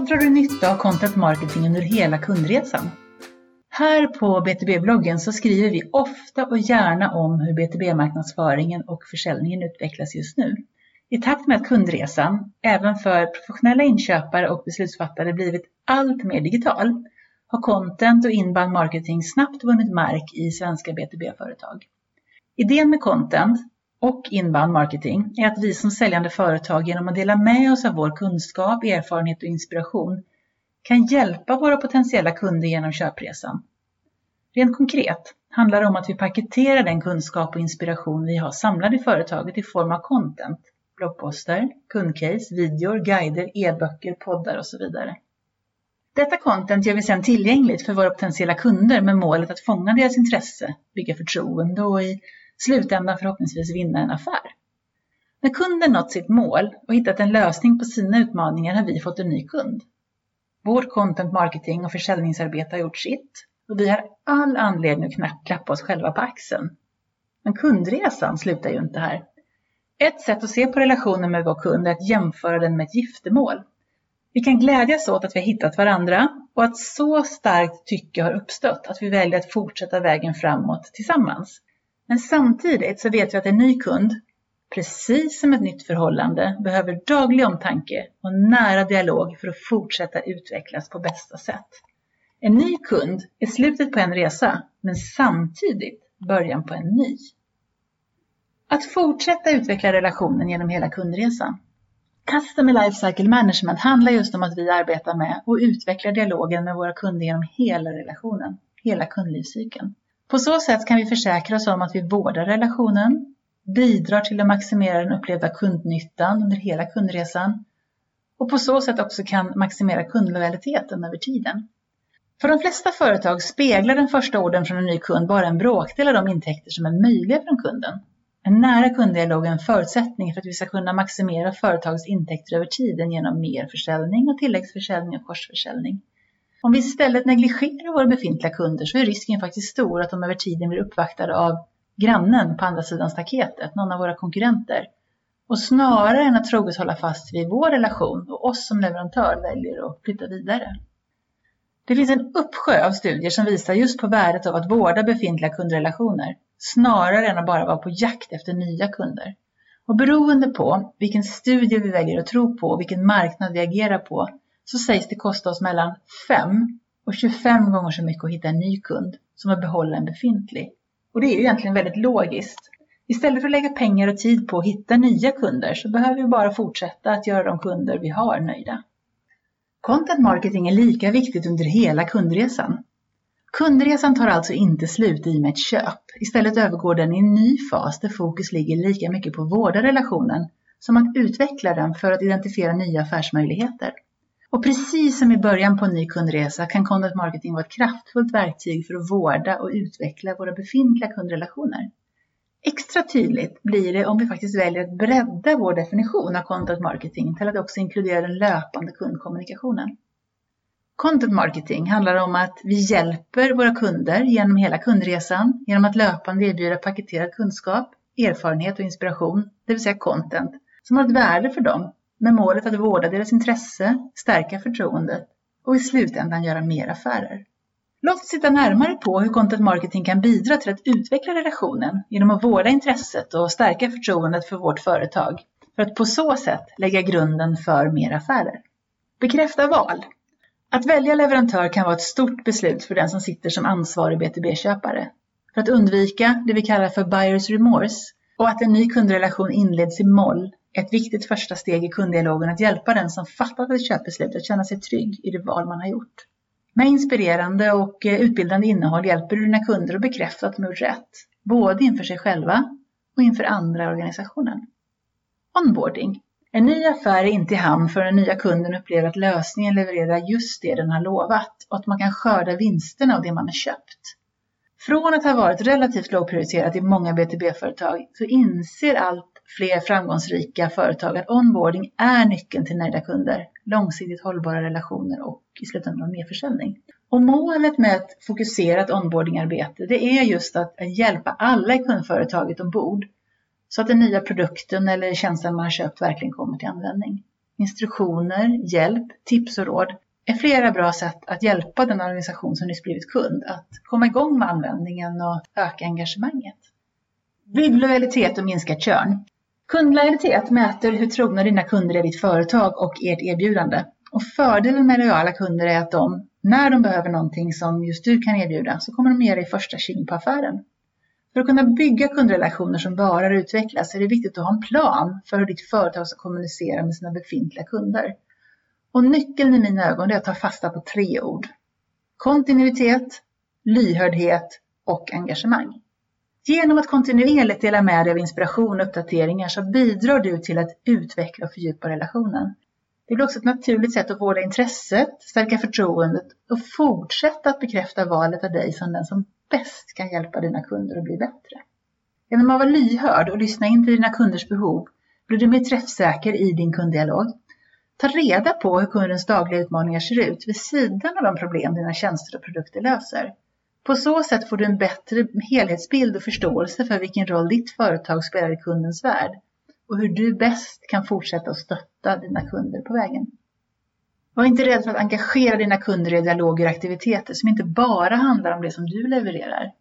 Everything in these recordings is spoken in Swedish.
Så drar du nytta av content marketing under hela kundresan. Här på BTB-bloggen så skriver vi ofta och gärna om hur BTB-marknadsföringen och försäljningen utvecklas just nu. I takt med att kundresan, även för professionella inköpare och beslutsfattare, blivit allt mer digital har content och inbound marketing snabbt vunnit mark i svenska B2B-företag. Idén med content och inbound marketing är att vi som säljande företag genom att dela med oss av vår kunskap, erfarenhet och inspiration kan hjälpa våra potentiella kunder genom köpresan. Rent konkret handlar det om att vi paketerar den kunskap och inspiration vi har samlad i företaget i form av content, bloggposter, kundcase, videor, guider, e-böcker, poddar och så vidare. Detta content gör vi sedan tillgängligt för våra potentiella kunder med målet att fånga deras intresse, bygga förtroende och i slutändan förhoppningsvis vinna en affär. När kunden nått sitt mål och hittat en lösning på sina utmaningar har vi fått en ny kund. Vårt content marketing och försäljningsarbete har gjort sitt och vi har all anledning att klappa oss själva på axeln. Men kundresan slutar ju inte här. Ett sätt att se på relationen med vår kund är att jämföra den med ett giftermål. Vi kan glädjas åt att vi har hittat varandra och att så starkt tycke har uppstått att vi väljer att fortsätta vägen framåt tillsammans. Men samtidigt så vet vi att en ny kund, precis som ett nytt förhållande, behöver daglig omtanke och nära dialog för att fortsätta utvecklas på bästa sätt. En ny kund är slutet på en resa, men samtidigt början på en ny. Att fortsätta utveckla relationen genom hela kundresan. Customer Lifecycle Management handlar just om att vi arbetar med och utvecklar dialogen med våra kunder genom hela relationen, hela kundlivscykeln. På så sätt kan vi försäkra oss om att vi vårdar relationen, bidrar till att maximera den upplevda kundnyttan under hela kundresan och på så sätt också kan maximera kundlojaliteten över tiden. För de flesta företag speglar den första orden från en ny kund bara en bråkdel av de intäkter som är möjliga från kunden. En nära kunddialog är en förutsättning för att vi ska kunna maximera företagets intäkter över tiden genom mer försäljning och tilläggsförsäljning och korsförsäljning. Om vi istället negligerar våra befintliga kunder så är risken faktiskt stor att de över tiden blir uppvaktade av grannen på andra sidan staketet, någon av våra konkurrenter. Och snarare än att troget hålla fast vid vår relation och oss som leverantör väljer att flytta vidare. Det finns en uppsjö av studier som visar just på värdet av att vårda befintliga kundrelationer, snarare än att bara vara på jakt efter nya kunder. Och beroende på vilken studie vi väljer att tro på och vilken marknad vi agerar på så sägs det kosta oss mellan 5 och 25 gånger så mycket att hitta en ny kund som att behålla en befintlig. Och det är ju egentligen väldigt logiskt. Istället för att lägga pengar och tid på att hitta nya kunder så behöver vi bara fortsätta att göra de kunder vi har nöjda. Content marketing är lika viktigt under hela kundresan. Kundresan tar alltså inte slut i med ett köp. Istället övergår den i en ny fas där fokus ligger lika mycket på att vårda relationen som att utveckla den för att identifiera nya affärsmöjligheter. Och precis som i början på en ny kundresa kan content marketing vara ett kraftfullt verktyg för att vårda och utveckla våra befintliga kundrelationer. Extra tydligt blir det om vi faktiskt väljer att bredda vår definition av content marketing till att också inkludera den löpande kundkommunikationen. Content marketing handlar om att vi hjälper våra kunder genom hela kundresan genom att löpande erbjuda paketerad kunskap, erfarenhet och inspiration, det vill säga content, som har ett värde för dem med målet att vårda deras intresse, stärka förtroendet och i slutändan göra mer affärer. Låt oss titta närmare på hur content marketing kan bidra till att utveckla relationen genom att vårda intresset och stärka förtroendet för vårt företag för att på så sätt lägga grunden för mer affärer. Bekräfta val. Att välja leverantör kan vara ett stort beslut för den som sitter som ansvarig B2B-köpare. För att undvika det vi kallar för buyers remorse och att en ny kundrelation inleds i moll ett viktigt första steg i kunddialogen att hjälpa den som fattat ett köpbeslut att känna sig trygg i det val man har gjort. Med inspirerande och eh, utbildande innehåll hjälper du dina kunder att bekräfta att de gjort rätt, både inför sig själva och inför andra organisationen. Onboarding. En ny affär är inte i hamn förrän den nya kunden upplever att lösningen levererar just det den har lovat och att man kan skörda vinsterna av det man har köpt. Från att ha varit relativt lågprioriterat i många BTB-företag så inser allt fler framgångsrika företag att onboarding är nyckeln till nöjda kunder, långsiktigt hållbara relationer och i slutändan mer försäljning. Och målet med ett fokuserat onboardingarbete det är just att hjälpa alla i kundföretaget ombord så att den nya produkten eller tjänsten man har köpt verkligen kommer till användning. instruktioner, hjälp, tips och råd är flera bra sätt att hjälpa den organisation som nyss blivit kund att komma igång med användningen och öka engagemanget. Bygg lojalitet och minska körn. Kundlojalitet mäter hur trogna dina kunder är ditt företag och ert erbjudande. Och fördelen med lojala kunder är att de, när de behöver någonting som just du kan erbjuda, så kommer de ge dig första tjing på affären. För att kunna bygga kundrelationer som varar och utvecklas är det viktigt att ha en plan för hur ditt företag ska kommunicera med sina befintliga kunder. Och nyckeln i mina ögon är att ta fasta på tre ord. Kontinuitet, lyhördhet och engagemang. Genom att kontinuerligt dela med dig av inspiration och uppdateringar så bidrar du till att utveckla och fördjupa relationen. Det blir också ett naturligt sätt att vårda intresset, stärka förtroendet och fortsätta att bekräfta valet av dig som den som bäst kan hjälpa dina kunder att bli bättre. Genom att vara lyhörd och lyssna in till dina kunders behov blir du mer träffsäker i din kunddialog. Ta reda på hur kundens dagliga utmaningar ser ut vid sidan av de problem dina tjänster och produkter löser. På så sätt får du en bättre helhetsbild och förståelse för vilken roll ditt företag spelar i kundens värld och hur du bäst kan fortsätta att stötta dina kunder på vägen. Var inte rädd för att engagera dina kunder i dialoger och aktiviteter som inte bara handlar om det som du levererar.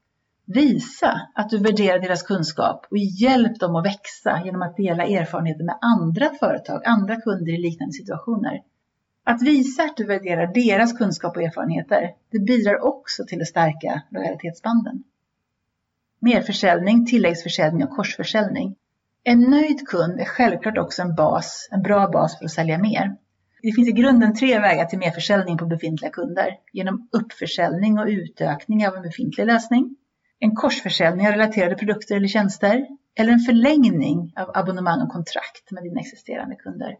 Visa att du värderar deras kunskap och hjälp dem att växa genom att dela erfarenheter med andra företag, andra kunder i liknande situationer. Att visa att du värderar deras kunskap och erfarenheter, det bidrar också till att stärka lojalitetsbanden. Merförsäljning, tilläggsförsäljning och korsförsäljning. En nöjd kund är självklart också en bas, en bra bas för att sälja mer. Det finns i grunden tre vägar till merförsäljning på befintliga kunder. Genom uppförsäljning och utökning av en befintlig lösning, en korsförsäljning av relaterade produkter eller tjänster eller en förlängning av abonnemang och kontrakt med dina existerande kunder.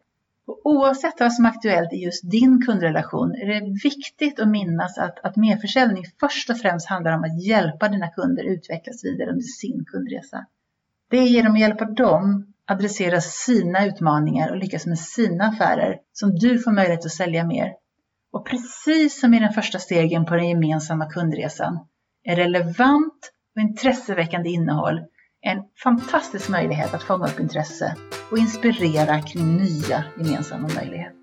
Och oavsett vad som är aktuellt i just din kundrelation är det viktigt att minnas att, att merförsäljning först och främst handlar om att hjälpa dina kunder utvecklas vidare under sin kundresa. Det är genom att hjälpa dem adressera sina utmaningar och lyckas med sina affärer som du får möjlighet att sälja mer. Och precis som i den första stegen på den gemensamma kundresan är relevant och intresseväckande innehåll en fantastisk möjlighet att fånga upp intresse och inspirera kring nya gemensamma möjligheter.